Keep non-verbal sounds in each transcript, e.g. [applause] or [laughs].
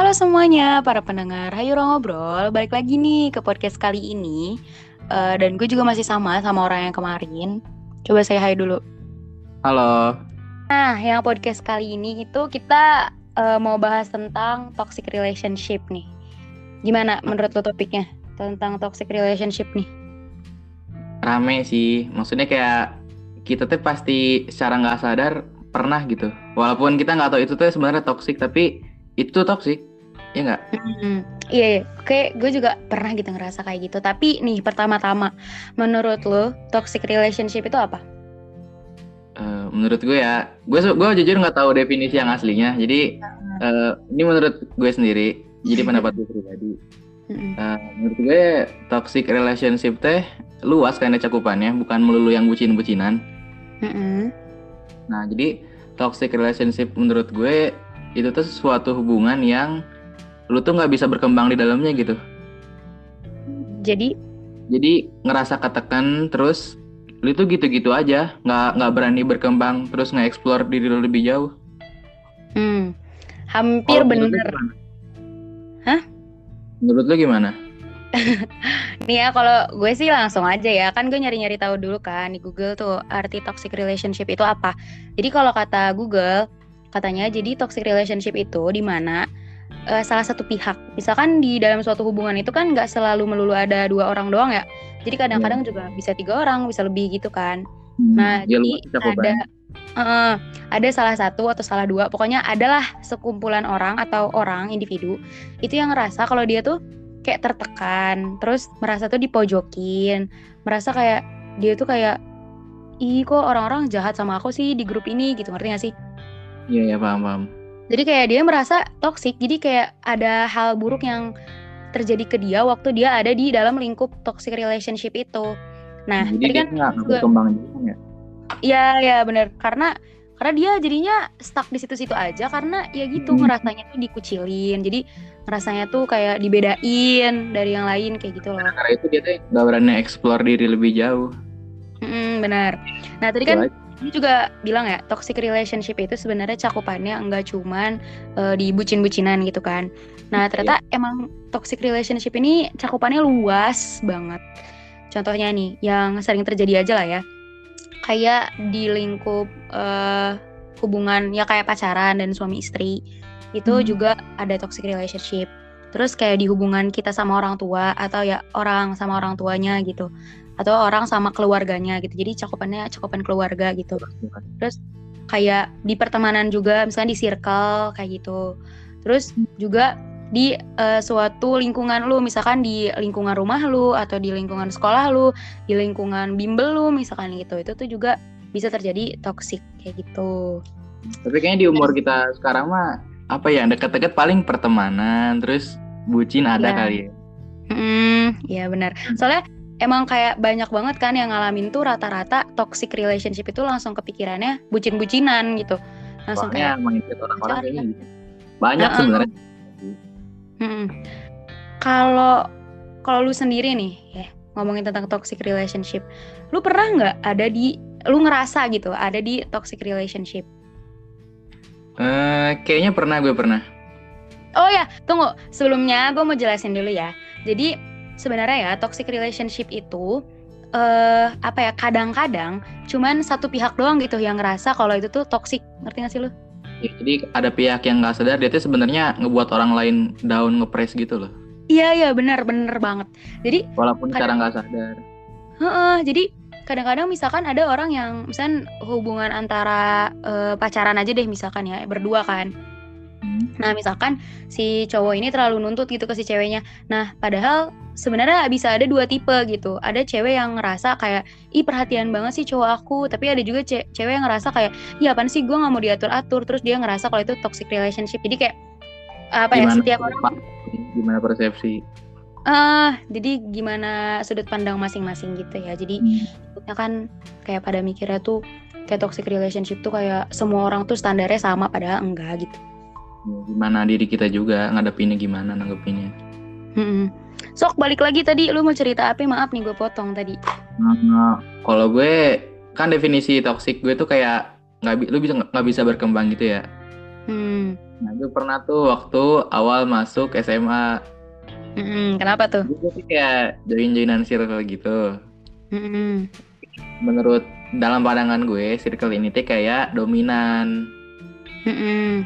Halo semuanya, para pendengar Hayu Ngobrol. Balik lagi nih ke podcast kali ini. Uh, dan gue juga masih sama sama orang yang kemarin. Coba saya hai dulu. Halo. Nah, yang podcast kali ini itu kita uh, mau bahas tentang toxic relationship nih. Gimana menurut lo topiknya tentang toxic relationship nih? Rame sih, maksudnya kayak kita tuh pasti secara nggak sadar pernah gitu. Walaupun kita nggak tahu itu tuh sebenarnya toxic, tapi itu toxic Iya nggak? Hmm, iya, iya, oke, gue juga pernah gitu ngerasa kayak gitu. Tapi nih pertama-tama, menurut lo toxic relationship itu apa? Uh, menurut gue ya, gue gue jujur nggak tahu definisi yang aslinya. Jadi uh, ini menurut gue sendiri, jadi pendapat gue pribadi. Uh, menurut gue toxic relationship teh luas karena cakupannya, bukan melulu yang bucin-bucinan. Nah, jadi toxic relationship menurut gue itu tuh suatu hubungan yang lu tuh nggak bisa berkembang di dalamnya gitu. Jadi? Jadi ngerasa ketekan terus lu tuh gitu-gitu aja nggak nggak berani berkembang terus nggak explore diri lu lebih jauh. Hmm hampir oh, bener. hah? Menurut lu gimana? [laughs] Nih ya kalau gue sih langsung aja ya. Kan gue nyari-nyari tahu dulu kan di Google tuh arti toxic relationship itu apa. Jadi kalau kata Google katanya jadi toxic relationship itu di mana uh, salah satu pihak. Misalkan di dalam suatu hubungan itu kan nggak selalu melulu ada dua orang doang ya. Jadi kadang-kadang yeah. juga bisa tiga orang, bisa lebih gitu kan. Hmm, nah, ya, jadi ada uh, ada salah satu atau salah dua, pokoknya adalah sekumpulan orang atau orang individu itu yang ngerasa kalau dia tuh kayak tertekan, terus merasa tuh dipojokin, merasa kayak dia tuh kayak ih kok orang-orang jahat sama aku sih di grup ini gitu, ngerti gak sih? Iya, yeah, ya paham paham jadi kayak dia merasa toxic. Jadi kayak ada hal buruk yang terjadi ke dia waktu dia ada di dalam lingkup toxic relationship itu. Nah jadi tadi kan nggak berkembang ya? Iya ya benar karena karena dia jadinya stuck di situ-situ aja karena ya gitu hmm. ngerasanya tuh dikucilin. Jadi ngerasanya tuh kayak dibedain dari yang lain kayak gitu loh. Karena itu dia tuh nggak berani explore diri lebih jauh. Hmm, benar nah tadi kan ini juga bilang ya toxic relationship itu sebenarnya cakupannya enggak cuman uh, di bucin-bucinan gitu kan. Nah ternyata yeah. emang toxic relationship ini cakupannya luas banget. Contohnya nih yang sering terjadi aja lah ya, kayak di lingkup uh, hubungan ya kayak pacaran dan suami istri itu hmm. juga ada toxic relationship. Terus kayak di hubungan kita sama orang tua atau ya orang sama orang tuanya gitu atau orang sama keluarganya gitu. Jadi cakupannya cakupan keluarga gitu. Terus kayak di pertemanan juga misalnya di circle kayak gitu. Terus juga di uh, suatu lingkungan lu misalkan di lingkungan rumah lu atau di lingkungan sekolah lu di lingkungan bimbel lu misalkan gitu. Itu tuh juga bisa terjadi toxic kayak gitu. Tapi kayaknya di umur kita sekarang mah apa ya deket-deket paling pertemanan terus bucin ada ya. kali ya. Hmm ya benar. Soalnya emang kayak banyak banget kan yang ngalamin tuh rata-rata toxic relationship itu langsung kepikirannya bucin-bucinan gitu. Langsung Soalnya kayak orang-orang ini banyak uh -uh. sebenarnya kalau kalau lu sendiri nih ya ngomongin tentang toxic relationship lu pernah nggak ada di lu ngerasa gitu ada di toxic relationship? Uh, kayaknya pernah gue pernah. Oh ya tunggu. Sebelumnya gue mau jelasin dulu ya. Jadi sebenarnya ya toxic relationship itu uh, apa ya kadang-kadang cuman satu pihak doang gitu yang ngerasa kalau itu tuh toxic ngerti gak sih lu? Ya, jadi ada pihak yang nggak sadar dia tuh sebenarnya ngebuat orang lain down ngepres gitu loh. Iya iya benar benar banget. Jadi walaupun cara nggak sadar. Heeh, jadi kadang-kadang misalkan ada orang yang misalkan hubungan antara uh, pacaran aja deh misalkan ya berdua kan. Hmm. Nah misalkan si cowok ini terlalu nuntut gitu ke si ceweknya. Nah padahal sebenarnya bisa ada dua tipe gitu. Ada cewek yang ngerasa kayak ih perhatian banget sih cowok aku, tapi ada juga ce cewek yang ngerasa kayak iya apaan sih gue nggak mau diatur atur. Terus dia ngerasa kalau itu toxic relationship. Jadi kayak apa ya, gimana, ya setiap orang gimana persepsi? Uh, jadi gimana sudut pandang masing-masing gitu ya. Jadi hmm. kan kayak pada mikirnya tuh kayak toxic relationship tuh kayak semua orang tuh standarnya sama padahal enggak gitu. Ya, gimana diri kita juga ngadepinnya gimana nanggepinnya. Hmm. Sok balik lagi tadi lu mau cerita apa? Maaf nih gue potong tadi. Nah, kalau gue kan definisi toxic gue tuh kayak nggak lu bisa nggak bisa berkembang gitu ya. Hmm. Nah, gue pernah tuh waktu awal masuk SMA. Mm-mm, kenapa tuh? Gue tuh kayak join-joinan circle gitu. Mm-mm. Menurut dalam pandangan gue, circle ini tuh kayak dominan. Mm-mm.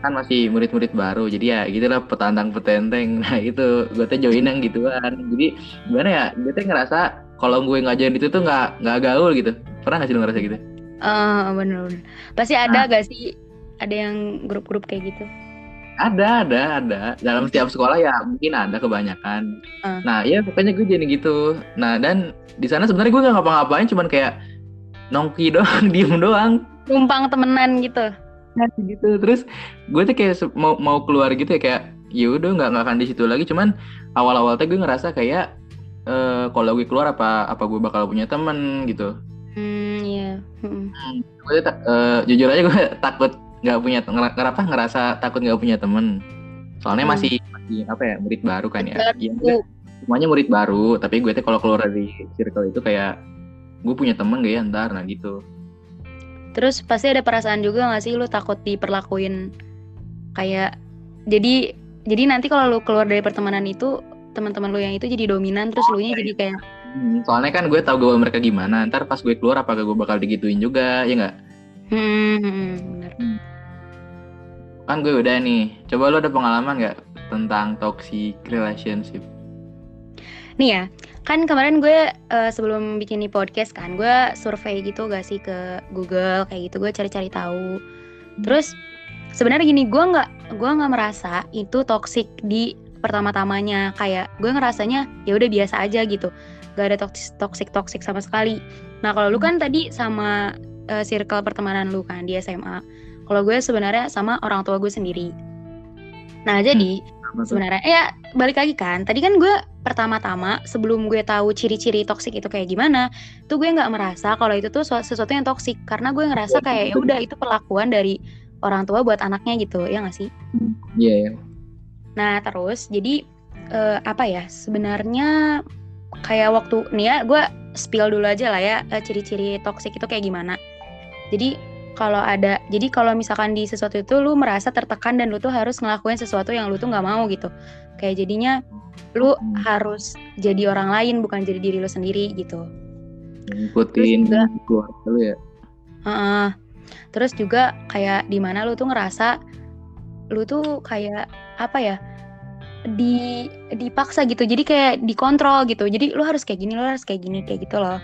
Kan masih murid-murid baru, jadi ya gitulah petantang petenteng. Nah itu, gue tuh join yang gituan. Jadi gimana ya, gue tuh ngerasa kalau gue nggak join itu tuh nggak nggak gaul gitu. Pernah nggak sih lu ngerasa gitu? Oh, bener-bener. Pasti ada gak sih ada yang grup-grup kayak gitu? Ada, ada, ada. Dalam setiap sekolah ya mungkin ada kebanyakan. Uh. Nah, ya pokoknya gue jadi gitu. Nah, dan di sana sebenarnya gue nggak ngapa-ngapain, cuman kayak nongki doang, [laughs] diem doang. Numpang temenan gitu. Nah, gitu. Terus gue tuh kayak mau mau keluar gitu ya kayak ya udah nggak nggak akan di situ lagi. Cuman awal-awal tuh gue ngerasa kayak eh kalau gue keluar apa apa gue bakal punya temen gitu. Hmm, iya. Mm-mm. Gue tuh eh, jujur aja gue [laughs] takut nggak punya ngera- kenapa ngerasa takut nggak punya temen. Soalnya Hmm. masih masih apa ya murid baru kan ya. Baru. Iya, semuanya murid baru. Tapi gue tuh kalau keluar dari circle itu kayak gue punya temen gak ya ntar nah gitu. Terus pasti ada perasaan juga gak sih lu takut diperlakuin kayak jadi jadi nanti kalau lu keluar dari pertemanan itu teman-teman lu yang itu jadi dominan terus lu nya jadi kayak Hmm, soalnya kan gue tahu gue mereka gimana. Ntar pas gue keluar apakah gue bakal digituin juga ya nggak? hmm, hmm, hmm, bener. Kan gue udah nih. Coba lo ada pengalaman nggak tentang toxic relationship? Nih ya, kan kemarin gue eh, sebelum bikin nih podcast kan, gue survei gitu gak sih ke Google kayak gitu, gue cari-cari tahu. Terus sebenarnya gini, gue nggak gue nggak merasa itu toxic di pertama-tamanya. Kayak gue ngerasanya ya udah biasa aja gitu, gak ada toxic toxic toxic sama sekali. Nah kalau lu kan tadi sama eh, circle pertemanan lu kan di SMA. Kalau gue sebenarnya sama orang tua gue sendiri. Nah jadi tuh? Sebenarnya ya balik lagi kan. Tadi kan gue pertama-tama sebelum gue tahu ciri-ciri toksik itu kayak gimana tuh gue nggak merasa kalau itu tuh su- sesuatu yang toksik karena gue ngerasa kayak ya udah itu perlakuan dari orang tua buat anaknya gitu ya nggak sih? Iya. ya. nah terus jadi eh, apa ya sebenarnya kayak waktu nih ya gue spill dulu aja lah ya eh, ciri-ciri toksik itu kayak gimana. Jadi kalau ada jadi kalau misalkan di sesuatu itu lu merasa tertekan dan lu tuh harus ngelakuin sesuatu yang lu tuh nggak mau gitu kayak jadinya lu Hmm. harus jadi orang lain bukan jadi diri lu sendiri gitu Ngikutin juga- keluarga lu ya. Heeh. terus juga kayak di mana lu tuh ngerasa lu tuh kayak apa ya di dipaksa gitu jadi kayak dikontrol gitu jadi lu harus kayak gini lu harus kayak gini kayak gitu loh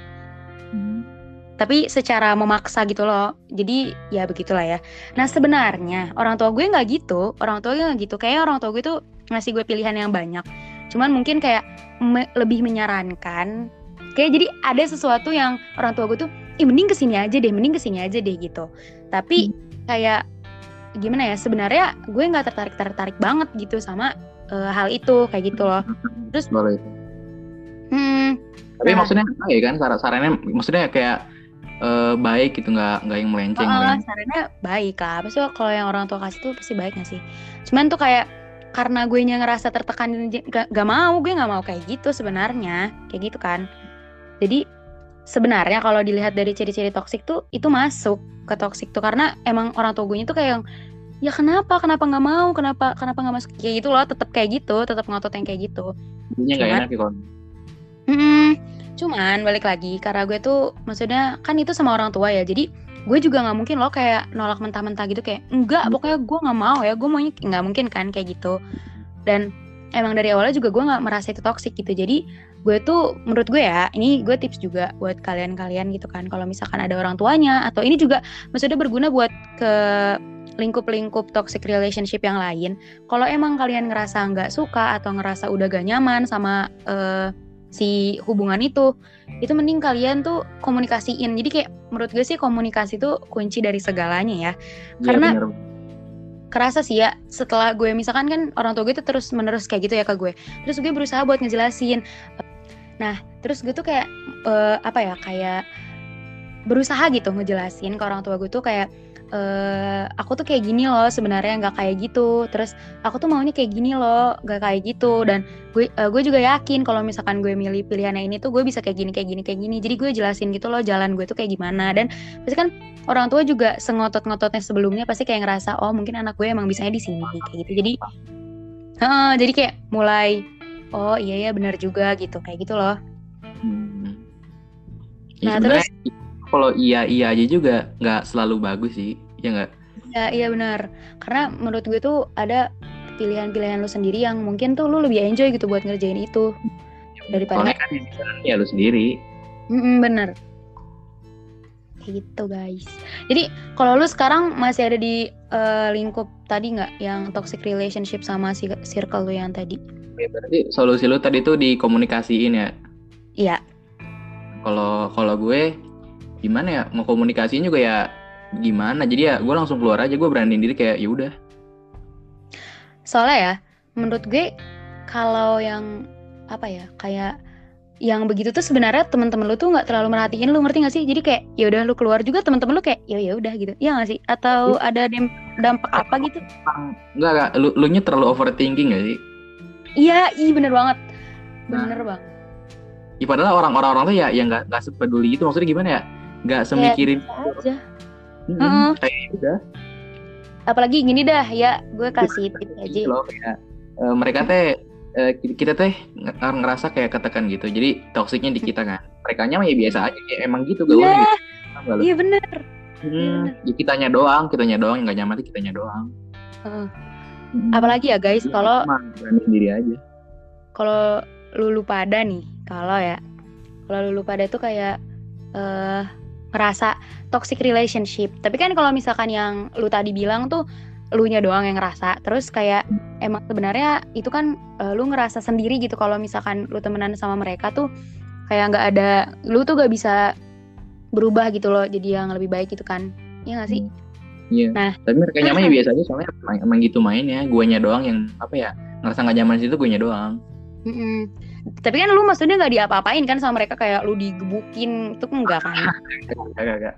Hmm. Tapi secara memaksa gitu loh. Jadi ya begitulah ya. Nah sebenarnya orang tua gue nggak gitu. Orang tua gue nggak gitu. Kayak orang tua gue tuh ngasih gue pilihan yang banyak. Cuman mungkin kayak me- lebih menyarankan kayak jadi ada sesuatu yang orang tua gue tuh ih mending ke sini aja deh mending ke sini aja deh gitu. Tapi kayak gimana ya sebenarnya gue nggak tertarik tertarik banget gitu sama eh, hal itu kayak gitu loh. Terus- Boleh. Itu. hmm. Tapi Nah. maksudnya apa ya kan saran sarannya maksudnya kayak eh, baik gitu nggak nggak yang melenceng. Oh, melenceng. sarannya baik lah. Pasti kalau yang orang tua kasih tuh pasti baik gak sih? Cuman tuh kayak karena gue nya ngerasa tertekan gak, gak mau, gue gak mau kayak gitu sebenarnya. Kayak gitu kan. Jadi sebenarnya kalau dilihat dari ciri-ciri toksik tuh itu masuk ke toksik tuh karena emang orang tua gue tuh kayak yang ya kenapa kenapa nggak mau kenapa kenapa nggak masuk kayak gitu loh tetap kayak gitu tetap ngotot yang kayak gitu Jadinya nggak enak ya kalau. Mm-mm. Cuman balik lagi karena gue tuh maksudnya kan itu sama orang tua ya. Jadi gue juga nggak mungkin loh kayak nolak mentah-mentah gitu kayak enggak pokoknya gue nggak mau ya gue maunya nggak mungkin kan kayak gitu. Dan emang dari awalnya juga gue nggak merasa itu toksik gitu. Jadi gue tuh menurut gue ya ini gue tips juga buat kalian-kalian gitu kan. Kalau misalkan ada orang tuanya atau ini juga maksudnya berguna buat ke lingkup-lingkup toxic relationship yang lain. Kalau emang kalian ngerasa nggak suka atau ngerasa udah gak nyaman sama eh, si hubungan itu itu mending kalian tuh komunikasiin. Jadi kayak menurut gue sih komunikasi tuh kunci dari segalanya ya. Iya, Karena- bener. kerasa sih ya setelah gue misalkan kan orang tua gue tuh terus menerus kayak gitu ya ke gue. Terus gue berusaha buat ngejelasin. Nah terus gue tuh kayak eh, apa ya kayak berusaha gitu ngejelasin ke orang tua gue tuh kayak Uh, aku tuh kayak gini loh sebenarnya nggak kayak gitu. Terus aku tuh maunya kayak gini loh nggak kayak gitu. Dan gue uh, gue juga yakin kalau misalkan gue milih pilihannya ini tuh gue bisa kayak gini kayak gini kayak gini. Jadi gue jelasin gitu loh jalan gue tuh kayak gimana. Dan pasti kan orang tua juga sengotot-ngototnya sebelumnya pasti kayak ngerasa oh mungkin anak gue emang bisanya di sini kayak gitu. Jadi uh, jadi kayak mulai oh iya ya benar juga gitu kayak gitu loh. Hmm. ya, nah terus kalau iya iya aja juga nggak selalu bagus sih ya nggak? Iya iya benar. Karena menurut gue tuh ada pilihan-pilihan lu sendiri yang mungkin tuh lu lebih enjoy gitu buat ngerjain itu daripada kan ya lu sendiri. Mm -mm, bener gitu guys. Jadi kalau lu sekarang masih ada di uh, lingkup tadi nggak yang toxic relationship sama si circle lu yang tadi? Ya, berarti solusi lu tadi tuh dikomunikasiin ya? Iya. Kalau kalau gue gimana ya mau komunikasinya juga ya gimana. Jadi ya gue langsung keluar aja gue beraniin diri kayak ya udah. Soalnya ya menurut gue kalau yang apa ya kayak yang begitu tuh sebenarnya teman-teman lu tuh nggak terlalu merhatiin lu ngerti gak sih? Jadi kayak ya udah lu keluar. Juga teman-teman lu kayak ya ya udah gitu. Ya gak sih? Atau ada dampak apa gitu? Nggak nggak. Lu lu nya terlalu overthinking gak sih? Iya iya bener banget. Bener nah. banget. Ya, padahal orang-orang tuh ya yang nggak nggak sepeduli itu maksudnya gimana ya nggak semikirin ya, aja. Hmm, uh kayak udah apalagi gini dah ya. Gue kasih tip aja. loh ya. uh, mereka teh uh, kita teh ngerasa kayak ketekan gitu. Jadi toksiknya di kita kan. Mereka nya ya biasa aja kayak emang gitu gak yeah. gitu. Iya bener. Hmm, ya kitanya doang kitanya doang yang gak nyaman kitanya doang. Uh. hmm. apalagi ya guys kalau diri aja. kalau lulu pada nih kalau ya kalau lulu pada tuh kayak uh, ngerasa toxic relationship. Tapi kan kalau misalkan yang lu tadi bilang tuh lu nya doang yang ngerasa. Terus kayak emang sebenarnya itu kan uh, lu ngerasa sendiri gitu kalau misalkan lu temenan sama mereka tuh kayak nggak ada lu tuh gak bisa berubah gitu loh jadi yang lebih baik gitu kan. Iya gak sih? Iya. Nah, tapi mereka nyaman ya biasa aja soalnya emang gitu mainnya. Guanya doang yang apa ya ngerasa nggak nyaman situ guanya doang. Mm -mm. Tapi kan lu maksudnya nggak diapa-apain kan sama mereka kayak lu digebukin itu enggak kan? [laughs] Enggak, enggak.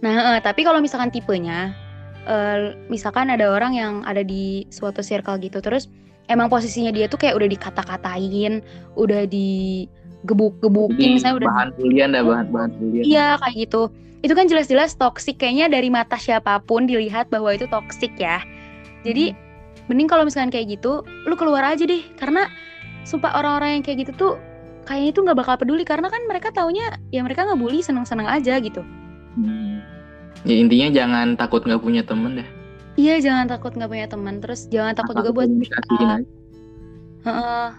Nah, uh, tapi kalau misalkan tipenya uh, misalkan ada orang yang ada di suatu circle gitu terus emang posisinya dia tuh kayak udah dikata-katain, udah digebuk-gebukin misalnya udah bahan bulian dah bahan bahan bulian. Iya, kayak gitu. Itu kan jelas-jelas toksik kayaknya dari mata siapa pun dilihat bahwa itu toksik ya. Jadi hmm. mending kalau misalkan kayak gitu, lu keluar aja deh karena sumpah orang-orang yang kayak gitu tuh kayaknya itu nggak bakal peduli. Karena kan mereka taunya ya mereka nggak bully seneng-seneng aja gitu. Hmm. ya intinya jangan takut nggak punya temen deh. Iya jangan takut nggak punya teman terus jangan takut juga buat uh,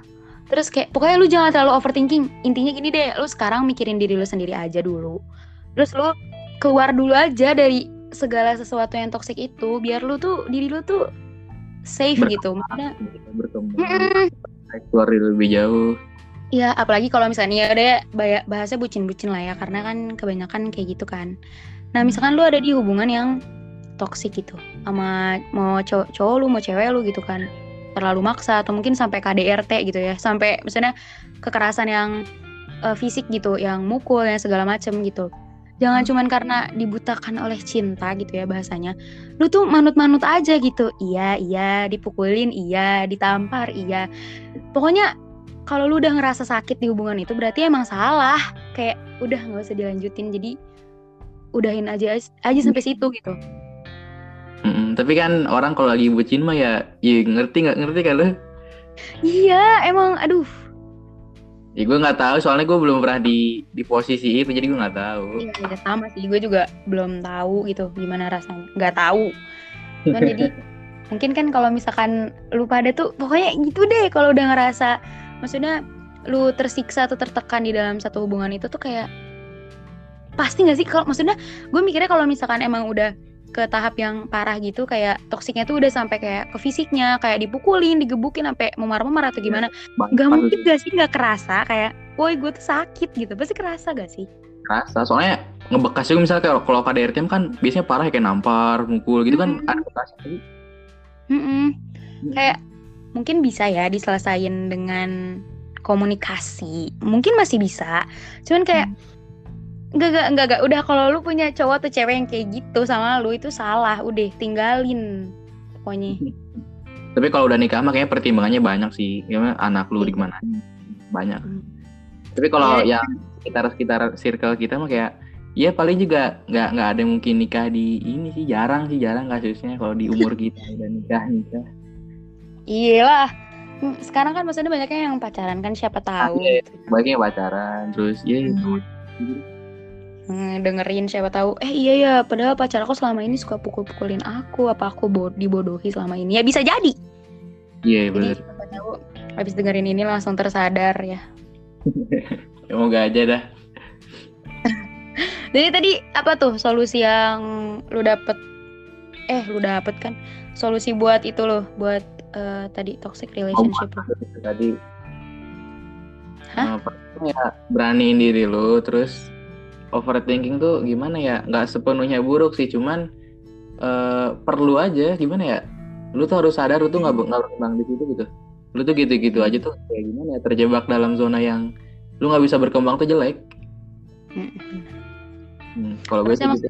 terus kayak pokoknya lu jangan terlalu overthinking. Intinya gini deh lu sekarang mikirin diri lu sendiri aja dulu. Terus lu keluar dulu aja dari segala sesuatu yang toksik itu biar lu tuh diri lu tuh safe gitu. Maksudnya berkembang keluar lebih jauh Iya, apalagi kalau misalnya ya udah bahasa bucin-bucin lah ya, karena kan kebanyakan kayak gitu kan. Nah, misalkan lu ada di hubungan yang toksik gitu, sama mau cowok, cowok lu, mau cewek lu gitu kan, terlalu maksa atau mungkin sampai KDRT gitu ya, sampai misalnya kekerasan yang uh, fisik gitu, yang mukul, yang segala macem gitu. Jangan cuman karena dibutakan oleh cinta gitu ya bahasanya. Lu tuh manut-manut aja gitu. Iya, iya, dipukulin, iya, ditampar, iya pokoknya kalau lu udah ngerasa sakit di hubungan itu berarti emang salah kayak udah nggak usah dilanjutin jadi udahin aja aja sampai situ gitu mm tapi kan orang kalau lagi bucin mah ya, ya ngerti nggak ngerti kan lu? Iya, emang aduh. Ya gue nggak tahu soalnya gue belum pernah di di posisi itu jadi gue nggak tahu. Iya, ya sama sih gue juga belum tahu gitu gimana rasanya. Nggak tahu. Cuman [laughs] jadi mungkin kan kalau misalkan lu pada tuh pokoknya gitu deh kalau udah ngerasa maksudnya lu tersiksa atau tertekan di dalam satu hubungan itu tuh kayak pasti gak sih kalau maksudnya gue mikirnya kalau misalkan emang udah ke tahap yang parah gitu kayak toksiknya tuh udah sampai kayak ke fisiknya kayak dipukulin digebukin sampai memar-memar atau gimana. Nggak mungkin gak sih nggak kerasa kayak woi gue tuh sakit gitu. Pasti kerasa gak sih? Kerasa. Soalnya ngebekas juga misalnya kayak kalau KDRT kan biasanya parah kayak nampar mukul gitu kan ada bekas Mm-mm. Kayak mungkin bisa ya diselesain dengan komunikasi. Mungkin masih bisa. Cuman kayak mm. Enggak, enggak, enggak, enggak. Udah kalau lu punya cowok atau cewek yang kayak gitu sama lu itu salah. Udah, tinggalin. Pokoknya. [laughs] Tapi kalau udah nikah makanya pertimbangannya banyak sih. Gimana anak lu di mana? Banyak. Hmm. Tapi kalau ya, yang sekitar-sekitar circle kita mah kayak ya paling juga nggak nggak ada mungkin nikah di ini sih jarang sih jarang kasusnya kalau di umur kita [laughs] udah nikah nikah. Iyalah. Hmm, sekarang kan maksudnya banyaknya yang pacaran kan siapa tahu. Ah, iya, gitu. Banyaknya pacaran terus ya hmm, dengerin siapa tahu eh iya ya padahal pacar aku selama ini suka pukul-pukulin aku apa aku bo dibodohi selama ini. Ya bisa jadi. Iya yeah, benar habis dengerin ini langsung tersadar ya. [laughs] Semoga aja dah. [laughs] Jadi tadi apa tuh solusi yang lu dapet? Eh lu dapet kan? Solusi buat itu loh buat uh, tadi toxic relationship oh, tadi. Hah? ya beraniin diri lu terus overthinking tuh gimana ya? Nggak sepenuhnya buruk sih cuman uh, perlu aja. Gimana ya? Lu tuh harus sadar lu tuh nggak nggak berkembang di situ gitu. Lu tuh gitu-gitu aja tuh kayak gimana ya? Terjebak dalam zona yang lu nggak bisa berkembang tuh jelek. Hmm, kalau gue sih gitu.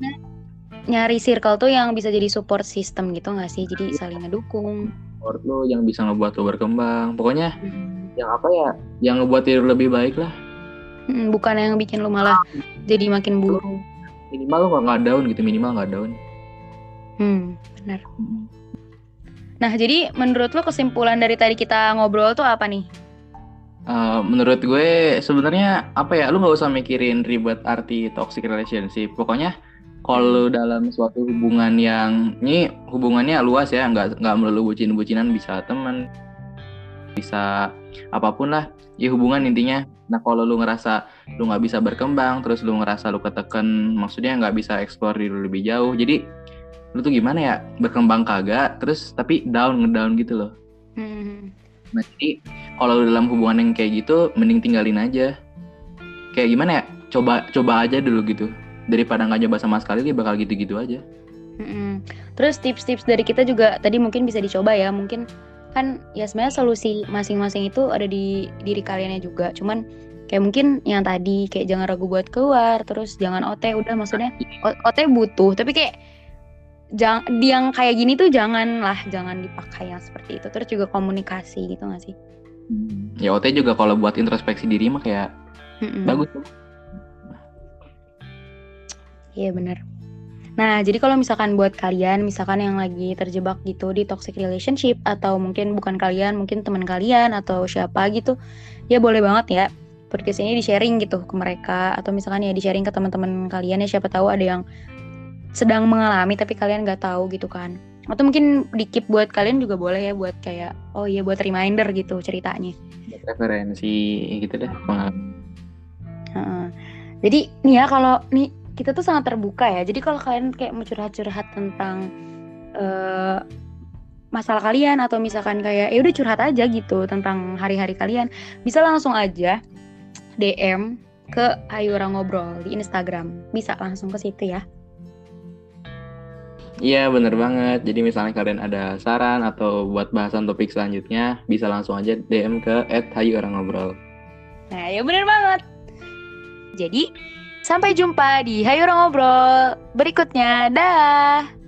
nyari circle tuh yang bisa jadi support system gitu nggak sih? Jadi saling ngedukung. Support lu yang bisa ngebuat lu berkembang. Pokoknya hmm. yang apa ya? Yang ngebuat diri lebih baik lah bukan yang bikin lu malah jadi makin buruk. Minimal lu nggak down gitu, minimal nggak down. Hmm, benar. Hmm. Nah, jadi menurut lu kesimpulan dari tadi kita ngobrol tuh apa nih? Uh, menurut gue sebenarnya apa ya, lu nggak usah mikirin ribet arti toxic relationship. Pokoknya kalau hmm. dalam suatu hubungan yang ini hubungannya luas ya, nggak nggak melulu bucin-bucinan bisa teman, bisa apa pun lah ya hubungan intinya. Nah kalau lu ngerasa lu nggak bisa berkembang terus lu ngerasa lu ketekan maksudnya nggak bisa eksplor diri lu lebih jauh jadi lu tuh gimana ya? Berkembang kagak terus tapi down ngedown gitu loh. Hmm. nah jadi kalau dalam hubungan yang kayak gitu mending tinggalin aja. Kayak gimana ya? Coba coba aja dulu gitu. Daripada nggak coba sama sekali dia bakal gitu-gitu aja. Hmm. terus tips-tips dari kita juga tadi mungkin bisa dicoba ya mungkin kan ya sebenarnya solusi masing-masing itu ada di diri kaliannya juga. Cuman kayak mungkin yang tadi kayak jangan ragu buat keluar terus jangan OT udah maksudnya OT butuh. Tapi kayak jangan yang kayak gini tuh jangan lah jangan dipakai yang seperti itu. Terus juga komunikasi gitu gak sih? Ya OT juga kalau buat introspeksi diri mah kayak Mm-mm. bagus iya benar Nah, jadi kalau misalkan buat kalian, misalkan yang lagi terjebak gitu di toxic relationship atau mungkin bukan kalian, mungkin teman kalian atau siapa gitu, ya boleh banget ya podcast ini di-sharing gitu ke mereka atau misalkan ya di-sharing ke teman-teman kalian ya siapa tahu ada yang sedang mengalami tapi kalian nggak tahu gitu kan. Atau mungkin di keep buat kalian juga boleh ya buat kayak oh iya buat reminder gitu ceritanya. Referensi gitu deh pengalaman. Uh, jadi nih ya kalau nih kita tuh sangat terbuka ya. Jadi kalau kalian kayak mau curhat-curhat tentang uh, masalah kalian atau misalkan kayak ya udah curhat aja gitu tentang hari-hari kalian, bisa langsung aja DM ke Ayu Orang Ngobrol di Instagram. Bisa langsung ke situ ya. Iya bener banget. Jadi misalnya kalian ada saran atau buat bahasan topik selanjutnya, bisa langsung aja DM ke @hayu_orang_ngobrol. Nah ya bener banget. Jadi Sampai jumpa di Hayu Ngobrol berikutnya. Dah.